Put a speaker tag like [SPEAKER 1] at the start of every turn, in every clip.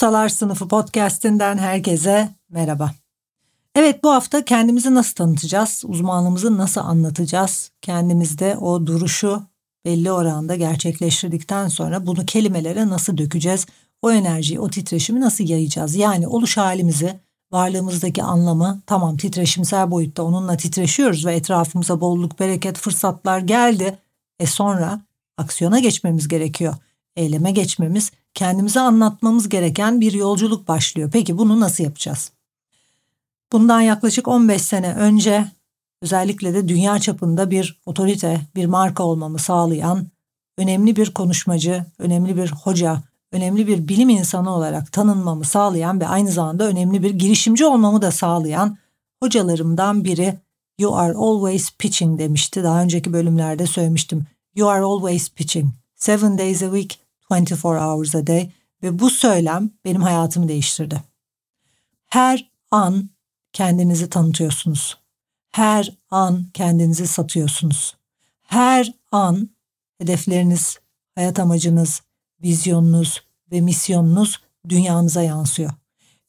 [SPEAKER 1] Ustalar Sınıfı podcast'inden herkese merhaba. Evet bu hafta kendimizi nasıl tanıtacağız? Uzmanlığımızı nasıl anlatacağız? Kendimizde o duruşu belli oranda gerçekleştirdikten sonra bunu kelimelere nasıl dökeceğiz? O enerjiyi, o titreşimi nasıl yayacağız? Yani oluş halimizi, varlığımızdaki anlamı tamam titreşimsel boyutta onunla titreşiyoruz ve etrafımıza bolluk, bereket, fırsatlar geldi. E sonra aksiyona geçmemiz gerekiyor. Eyleme geçmemiz, kendimize anlatmamız gereken bir yolculuk başlıyor. Peki bunu nasıl yapacağız? Bundan yaklaşık 15 sene önce özellikle de dünya çapında bir otorite, bir marka olmamı sağlayan önemli bir konuşmacı, önemli bir hoca, önemli bir bilim insanı olarak tanınmamı sağlayan ve aynı zamanda önemli bir girişimci olmamı da sağlayan hocalarımdan biri You are always pitching demişti. Daha önceki bölümlerde söylemiştim. You are always pitching. Seven days a week, 24 hours a day. Ve bu söylem benim hayatımı değiştirdi. Her an kendinizi tanıtıyorsunuz. Her an kendinizi satıyorsunuz. Her an hedefleriniz, hayat amacınız, vizyonunuz ve misyonunuz dünyanıza yansıyor.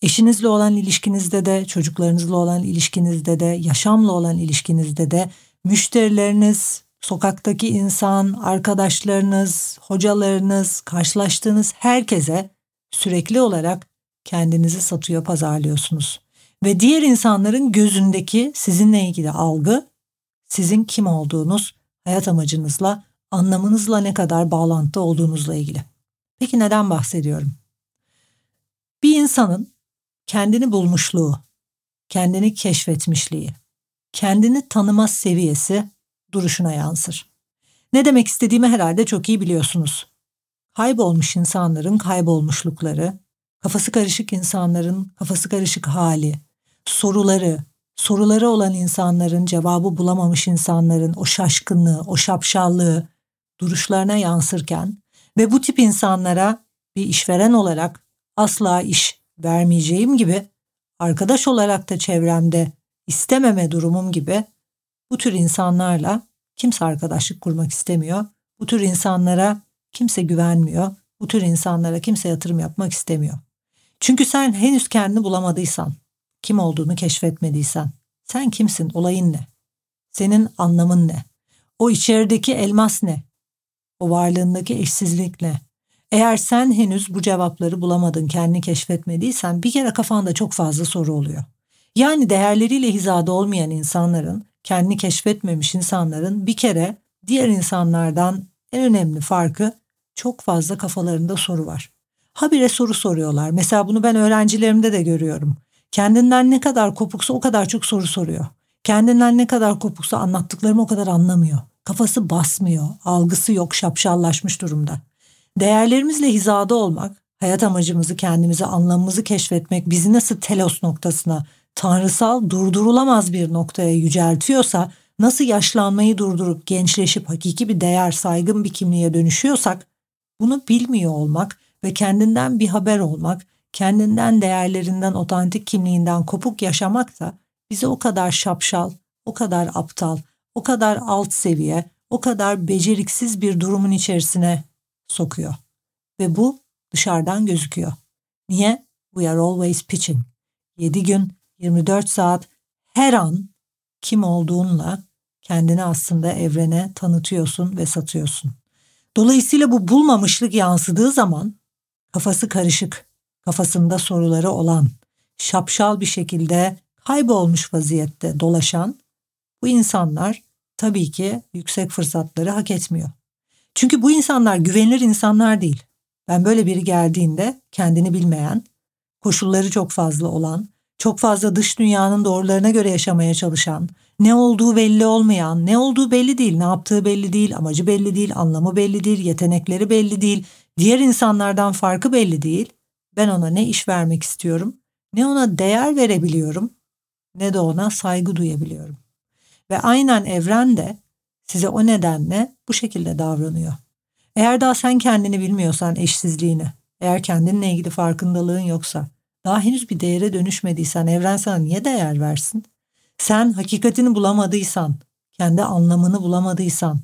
[SPEAKER 1] Eşinizle olan ilişkinizde de, çocuklarınızla olan ilişkinizde de, yaşamla olan ilişkinizde de, müşterileriniz, sokaktaki insan, arkadaşlarınız, hocalarınız, karşılaştığınız herkese sürekli olarak kendinizi satıyor, pazarlıyorsunuz. Ve diğer insanların gözündeki sizinle ilgili algı, sizin kim olduğunuz, hayat amacınızla, anlamınızla ne kadar bağlantı olduğunuzla ilgili. Peki neden bahsediyorum? Bir insanın kendini bulmuşluğu, kendini keşfetmişliği, kendini tanıma seviyesi duruşuna yansır. Ne demek istediğimi herhalde çok iyi biliyorsunuz. Kaybolmuş insanların kaybolmuşlukları, kafası karışık insanların kafası karışık hali, soruları, soruları olan insanların cevabı bulamamış insanların o şaşkınlığı, o şapşallığı duruşlarına yansırken ve bu tip insanlara bir işveren olarak asla iş vermeyeceğim gibi arkadaş olarak da çevremde istememe durumum gibi bu tür insanlarla kimse arkadaşlık kurmak istemiyor. Bu tür insanlara kimse güvenmiyor. Bu tür insanlara kimse yatırım yapmak istemiyor. Çünkü sen henüz kendini bulamadıysan, kim olduğunu keşfetmediysen, sen kimsin, olayın ne? Senin anlamın ne? O içerideki elmas ne? O varlığındaki eşsizlik ne? Eğer sen henüz bu cevapları bulamadın, kendini keşfetmediysen bir kere kafanda çok fazla soru oluyor. Yani değerleriyle hizada olmayan insanların, kendini keşfetmemiş insanların bir kere diğer insanlardan en önemli farkı çok fazla kafalarında soru var. Habire soru soruyorlar. Mesela bunu ben öğrencilerimde de görüyorum. Kendinden ne kadar kopuksa o kadar çok soru soruyor. Kendinden ne kadar kopuksa anlattıklarımı o kadar anlamıyor. Kafası basmıyor, algısı yok, şapşallaşmış durumda. Değerlerimizle hizada olmak, hayat amacımızı, kendimizi, anlamımızı keşfetmek bizi nasıl telos noktasına, tanrısal, durdurulamaz bir noktaya yüceltiyorsa, nasıl yaşlanmayı durdurup gençleşip hakiki bir değer, saygın bir kimliğe dönüşüyorsak, bunu bilmiyor olmak ve kendinden bir haber olmak, kendinden değerlerinden, otantik kimliğinden kopuk yaşamak da bizi o kadar şapşal, o kadar aptal, o kadar alt seviye, o kadar beceriksiz bir durumun içerisine sokuyor. Ve bu dışarıdan gözüküyor. Niye? We are always pitching. 7 gün, 24 saat, her an kim olduğunla kendini aslında evrene tanıtıyorsun ve satıyorsun. Dolayısıyla bu bulmamışlık yansıdığı zaman kafası karışık, kafasında soruları olan, şapşal bir şekilde kaybolmuş vaziyette dolaşan bu insanlar tabii ki yüksek fırsatları hak etmiyor. Çünkü bu insanlar güvenilir insanlar değil. Ben böyle biri geldiğinde kendini bilmeyen, koşulları çok fazla olan, çok fazla dış dünyanın doğrularına göre yaşamaya çalışan, ne olduğu belli olmayan, ne olduğu belli değil, ne yaptığı belli değil, amacı belli değil, anlamı belli değil, yetenekleri belli değil, diğer insanlardan farkı belli değil. Ben ona ne iş vermek istiyorum, ne ona değer verebiliyorum, ne de ona saygı duyabiliyorum. Ve aynen evren de size o nedenle bu şekilde davranıyor. Eğer daha sen kendini bilmiyorsan eşsizliğini, eğer kendinle ilgili farkındalığın yoksa, daha henüz bir değere dönüşmediysen evren sana niye değer versin? Sen hakikatini bulamadıysan, kendi anlamını bulamadıysan,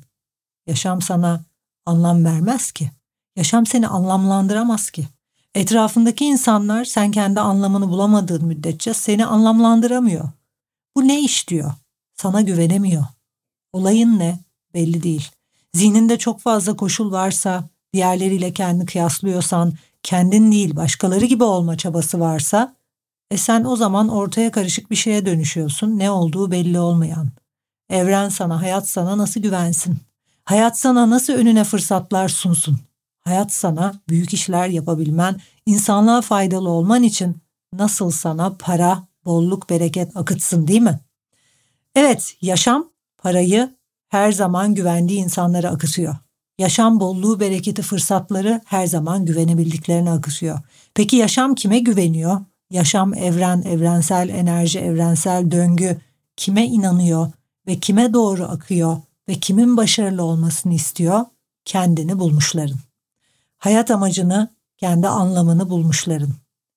[SPEAKER 1] yaşam sana anlam vermez ki. Yaşam seni anlamlandıramaz ki. Etrafındaki insanlar sen kendi anlamını bulamadığın müddetçe seni anlamlandıramıyor. Bu ne iş diyor? Sana güvenemiyor. Olayın ne? Belli değil. Zihninde çok fazla koşul varsa, diğerleriyle kendi kıyaslıyorsan, kendin değil başkaları gibi olma çabası varsa, e sen o zaman ortaya karışık bir şeye dönüşüyorsun, ne olduğu belli olmayan. Evren sana, hayat sana nasıl güvensin? Hayat sana nasıl önüne fırsatlar sunsun? Hayat sana büyük işler yapabilmen, insanlığa faydalı olman için nasıl sana para, bolluk, bereket akıtsın değil mi? Evet, yaşam parayı her zaman güvendiği insanlara akıtıyor. Yaşam bolluğu, bereketi, fırsatları her zaman güvenebildiklerine akışıyor. Peki yaşam kime güveniyor? Yaşam evren, evrensel enerji, evrensel döngü kime inanıyor ve kime doğru akıyor ve kimin başarılı olmasını istiyor? Kendini bulmuşların. Hayat amacını, kendi anlamını bulmuşların.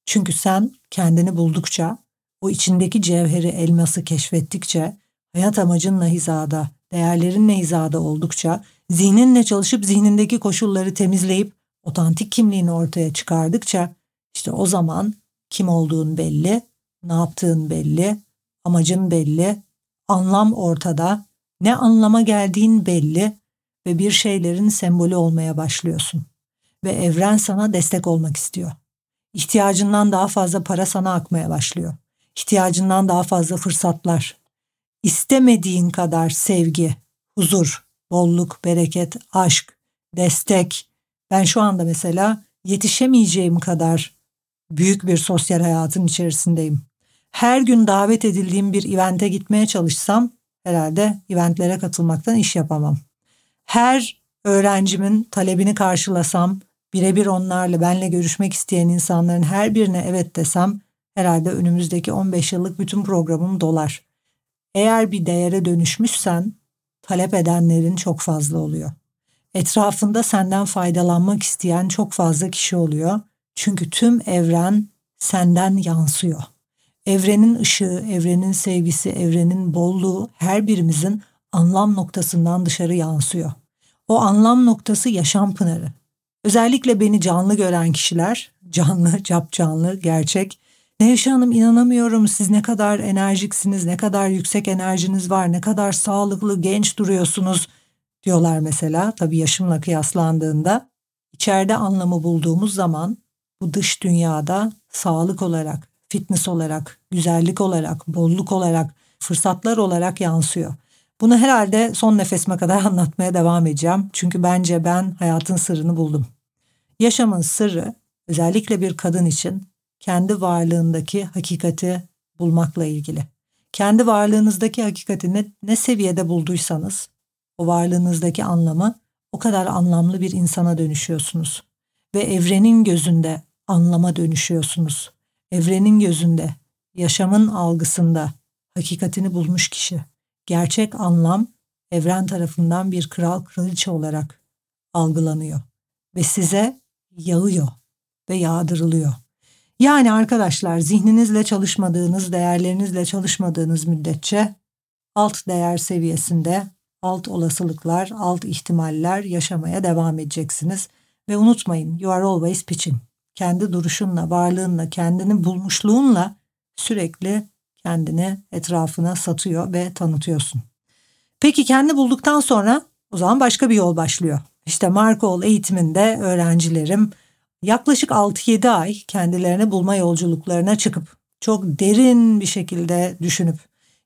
[SPEAKER 1] Çünkü sen kendini buldukça, o içindeki cevheri, elması keşfettikçe, hayat amacınla hizada, değerlerinle hizada oldukça zihninle çalışıp zihnindeki koşulları temizleyip otantik kimliğini ortaya çıkardıkça işte o zaman kim olduğun belli, ne yaptığın belli, amacın belli, anlam ortada, ne anlama geldiğin belli ve bir şeylerin sembolü olmaya başlıyorsun. Ve evren sana destek olmak istiyor. İhtiyacından daha fazla para sana akmaya başlıyor. İhtiyacından daha fazla fırsatlar. İstemediğin kadar sevgi, huzur, bolluk, bereket, aşk, destek. Ben şu anda mesela yetişemeyeceğim kadar büyük bir sosyal hayatın içerisindeyim. Her gün davet edildiğim bir evente gitmeye çalışsam herhalde eventlere katılmaktan iş yapamam. Her öğrencimin talebini karşılasam, birebir onlarla benle görüşmek isteyen insanların her birine evet desem herhalde önümüzdeki 15 yıllık bütün programım dolar. Eğer bir değere dönüşmüşsen talep edenlerin çok fazla oluyor. Etrafında senden faydalanmak isteyen çok fazla kişi oluyor. Çünkü tüm evren senden yansıyor. Evrenin ışığı, evrenin sevgisi, evrenin bolluğu her birimizin anlam noktasından dışarı yansıyor. O anlam noktası yaşam pınarı. Özellikle beni canlı gören kişiler, canlı, cap canlı, gerçek. Nevşe Hanım inanamıyorum siz ne kadar enerjiksiniz, ne kadar yüksek enerjiniz var, ne kadar sağlıklı, genç duruyorsunuz diyorlar mesela. Tabii yaşımla kıyaslandığında. içeride anlamı bulduğumuz zaman bu dış dünyada sağlık olarak, fitness olarak, güzellik olarak, bolluk olarak, fırsatlar olarak yansıyor. Bunu herhalde son nefesime kadar anlatmaya devam edeceğim. Çünkü bence ben hayatın sırrını buldum. Yaşamın sırrı özellikle bir kadın için kendi varlığındaki hakikati bulmakla ilgili. Kendi varlığınızdaki hakikati ne, ne seviyede bulduysanız o varlığınızdaki anlamı o kadar anlamlı bir insana dönüşüyorsunuz. Ve evrenin gözünde anlama dönüşüyorsunuz. Evrenin gözünde, yaşamın algısında hakikatini bulmuş kişi. Gerçek anlam evren tarafından bir kral kraliçe olarak algılanıyor ve size yağıyor ve yağdırılıyor. Yani arkadaşlar zihninizle çalışmadığınız, değerlerinizle çalışmadığınız müddetçe alt değer seviyesinde alt olasılıklar, alt ihtimaller yaşamaya devam edeceksiniz. Ve unutmayın you are always pitching. Kendi duruşunla, varlığınla, kendini bulmuşluğunla sürekli kendini etrafına satıyor ve tanıtıyorsun. Peki kendi bulduktan sonra o zaman başka bir yol başlıyor. İşte Markol eğitiminde öğrencilerim yaklaşık 6-7 ay kendilerini bulma yolculuklarına çıkıp çok derin bir şekilde düşünüp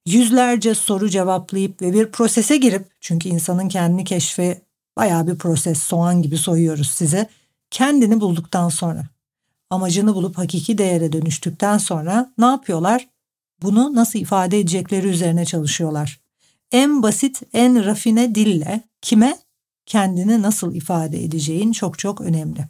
[SPEAKER 1] yüzlerce soru cevaplayıp ve bir prosese girip çünkü insanın kendini keşfi bayağı bir proses soğan gibi soyuyoruz size kendini bulduktan sonra amacını bulup hakiki değere dönüştükten sonra ne yapıyorlar? bunu nasıl ifade edecekleri üzerine çalışıyorlar. En basit, en rafine dille kime kendini nasıl ifade edeceğin çok çok önemli.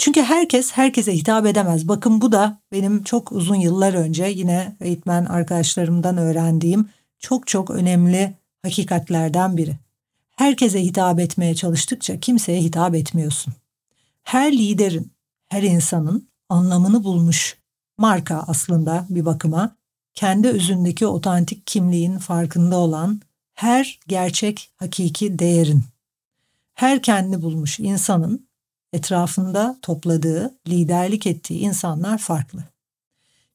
[SPEAKER 1] Çünkü herkes herkese hitap edemez. Bakın bu da benim çok uzun yıllar önce yine eğitmen arkadaşlarımdan öğrendiğim çok çok önemli hakikatlerden biri. Herkese hitap etmeye çalıştıkça kimseye hitap etmiyorsun. Her liderin, her insanın anlamını bulmuş marka aslında bir bakıma kendi özündeki otantik kimliğin farkında olan her gerçek hakiki değerin her kendi bulmuş insanın etrafında topladığı, liderlik ettiği insanlar farklı.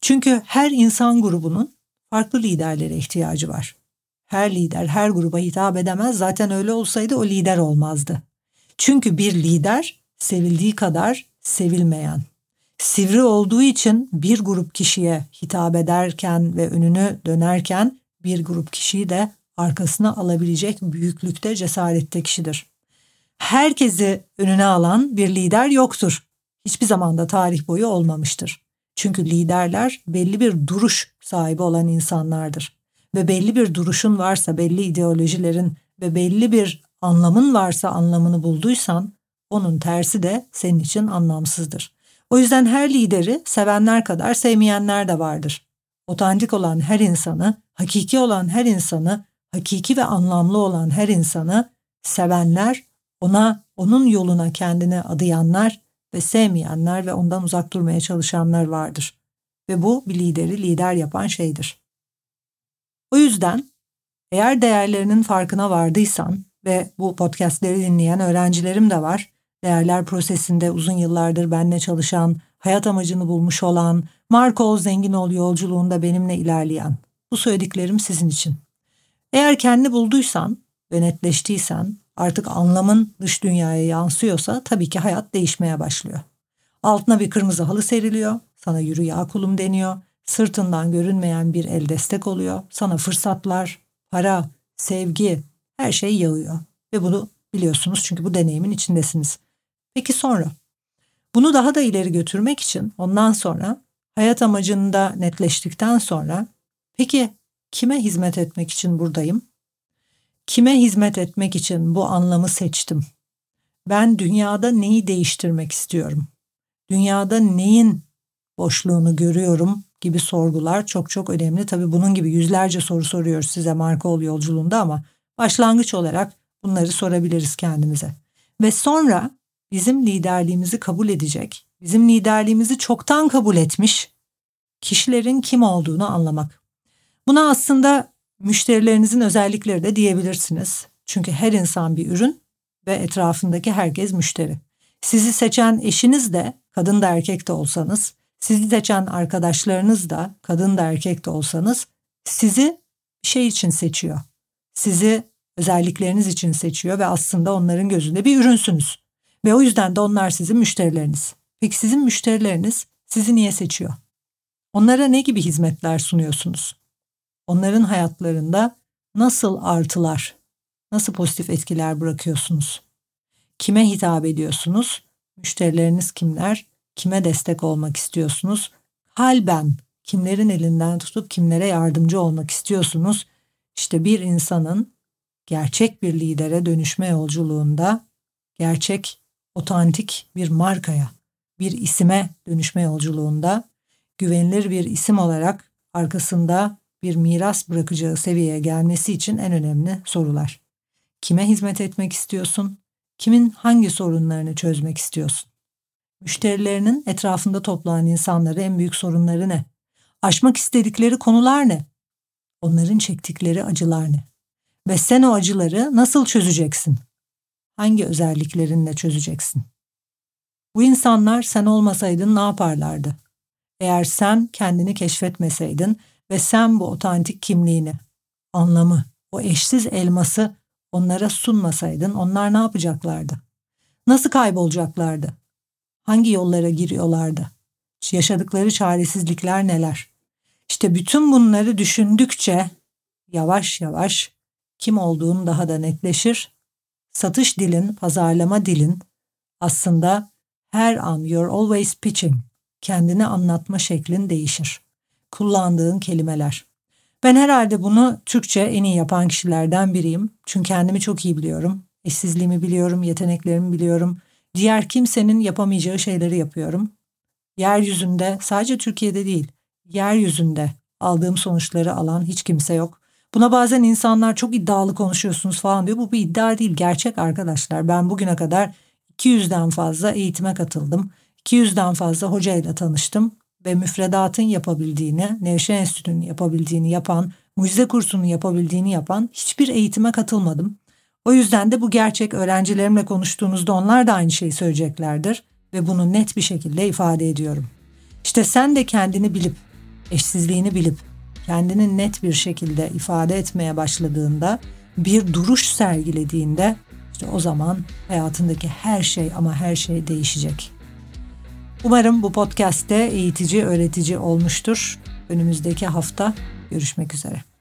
[SPEAKER 1] Çünkü her insan grubunun farklı liderlere ihtiyacı var. Her lider her gruba hitap edemez. Zaten öyle olsaydı o lider olmazdı. Çünkü bir lider sevildiği kadar sevilmeyen. Sivri olduğu için bir grup kişiye hitap ederken ve önünü dönerken bir grup kişiyi de arkasına alabilecek büyüklükte cesarette kişidir herkesi önüne alan bir lider yoktur. Hiçbir zamanda tarih boyu olmamıştır. Çünkü liderler belli bir duruş sahibi olan insanlardır. Ve belli bir duruşun varsa, belli ideolojilerin ve belli bir anlamın varsa anlamını bulduysan onun tersi de senin için anlamsızdır. O yüzden her lideri sevenler kadar sevmeyenler de vardır. Otantik olan her insanı, hakiki olan her insanı, hakiki ve anlamlı olan her insanı sevenler ona, onun yoluna kendini adayanlar ve sevmeyenler ve ondan uzak durmaya çalışanlar vardır. Ve bu bir lideri lider yapan şeydir. O yüzden eğer değerlerinin farkına vardıysan ve bu podcastleri dinleyen öğrencilerim de var. Değerler prosesinde uzun yıllardır benimle çalışan, hayat amacını bulmuş olan, marka ol zengin ol yolculuğunda benimle ilerleyen. Bu söylediklerim sizin için. Eğer kendi bulduysan ve netleştiysen artık anlamın dış dünyaya yansıyorsa tabii ki hayat değişmeye başlıyor. Altına bir kırmızı halı seriliyor, sana yürü ya kulum deniyor, sırtından görünmeyen bir el destek oluyor, sana fırsatlar, para, sevgi, her şey yağıyor. Ve bunu biliyorsunuz çünkü bu deneyimin içindesiniz. Peki sonra? Bunu daha da ileri götürmek için ondan sonra hayat amacında netleştikten sonra peki kime hizmet etmek için buradayım? Kime hizmet etmek için bu anlamı seçtim? Ben dünyada neyi değiştirmek istiyorum? Dünyada neyin boşluğunu görüyorum gibi sorgular çok çok önemli. Tabii bunun gibi yüzlerce soru soruyoruz size marka ol yolculuğunda ama başlangıç olarak bunları sorabiliriz kendimize. Ve sonra bizim liderliğimizi kabul edecek, bizim liderliğimizi çoktan kabul etmiş kişilerin kim olduğunu anlamak. Buna aslında müşterilerinizin özellikleri de diyebilirsiniz. Çünkü her insan bir ürün ve etrafındaki herkes müşteri. Sizi seçen eşiniz de kadın da erkek de olsanız, sizi seçen arkadaşlarınız da kadın da erkek de olsanız sizi şey için seçiyor. Sizi özellikleriniz için seçiyor ve aslında onların gözünde bir ürünsünüz. Ve o yüzden de onlar sizin müşterileriniz. Peki sizin müşterileriniz sizi niye seçiyor? Onlara ne gibi hizmetler sunuyorsunuz? Onların hayatlarında nasıl artılar, nasıl pozitif etkiler bırakıyorsunuz? Kime hitap ediyorsunuz? Müşterileriniz kimler? Kime destek olmak istiyorsunuz? Kalben kimlerin elinden tutup kimlere yardımcı olmak istiyorsunuz? İşte bir insanın gerçek bir lidere dönüşme yolculuğunda gerçek, otantik bir markaya, bir isime dönüşme yolculuğunda güvenilir bir isim olarak arkasında bir miras bırakacağı seviyeye gelmesi için en önemli sorular. Kime hizmet etmek istiyorsun? Kimin hangi sorunlarını çözmek istiyorsun? Müşterilerinin etrafında toplanan insanları en büyük sorunları ne? Aşmak istedikleri konular ne? Onların çektikleri acılar ne? Ve sen o acıları nasıl çözeceksin? Hangi özelliklerinle çözeceksin? Bu insanlar sen olmasaydın ne yaparlardı? Eğer sen kendini keşfetmeseydin ve sen bu otantik kimliğini, anlamı, o eşsiz elması onlara sunmasaydın onlar ne yapacaklardı? Nasıl kaybolacaklardı? Hangi yollara giriyorlardı? Yaşadıkları çaresizlikler neler? İşte bütün bunları düşündükçe yavaş yavaş kim olduğun daha da netleşir. Satış dilin, pazarlama dilin aslında her an you're always pitching, kendini anlatma şeklin değişir. Kullandığın kelimeler. Ben herhalde bunu Türkçe en iyi yapan kişilerden biriyim. Çünkü kendimi çok iyi biliyorum. Eşsizliğimi biliyorum, yeteneklerimi biliyorum. Diğer kimsenin yapamayacağı şeyleri yapıyorum. Yeryüzünde sadece Türkiye'de değil, yeryüzünde aldığım sonuçları alan hiç kimse yok. Buna bazen insanlar çok iddialı konuşuyorsunuz falan diyor. Bu bir iddia değil, gerçek arkadaşlar. Ben bugüne kadar 200'den fazla eğitime katıldım. 200'den fazla hocayla tanıştım ve müfredatın yapabildiğini, Nevşe Enstitü'nün yapabildiğini yapan, mucize kursunun yapabildiğini yapan hiçbir eğitime katılmadım. O yüzden de bu gerçek öğrencilerimle konuştuğunuzda onlar da aynı şeyi söyleyeceklerdir ve bunu net bir şekilde ifade ediyorum. İşte sen de kendini bilip, eşsizliğini bilip, kendini net bir şekilde ifade etmeye başladığında, bir duruş sergilediğinde işte o zaman hayatındaki her şey ama her şey değişecek. Umarım bu podcast'te eğitici, öğretici olmuştur. Önümüzdeki hafta görüşmek üzere.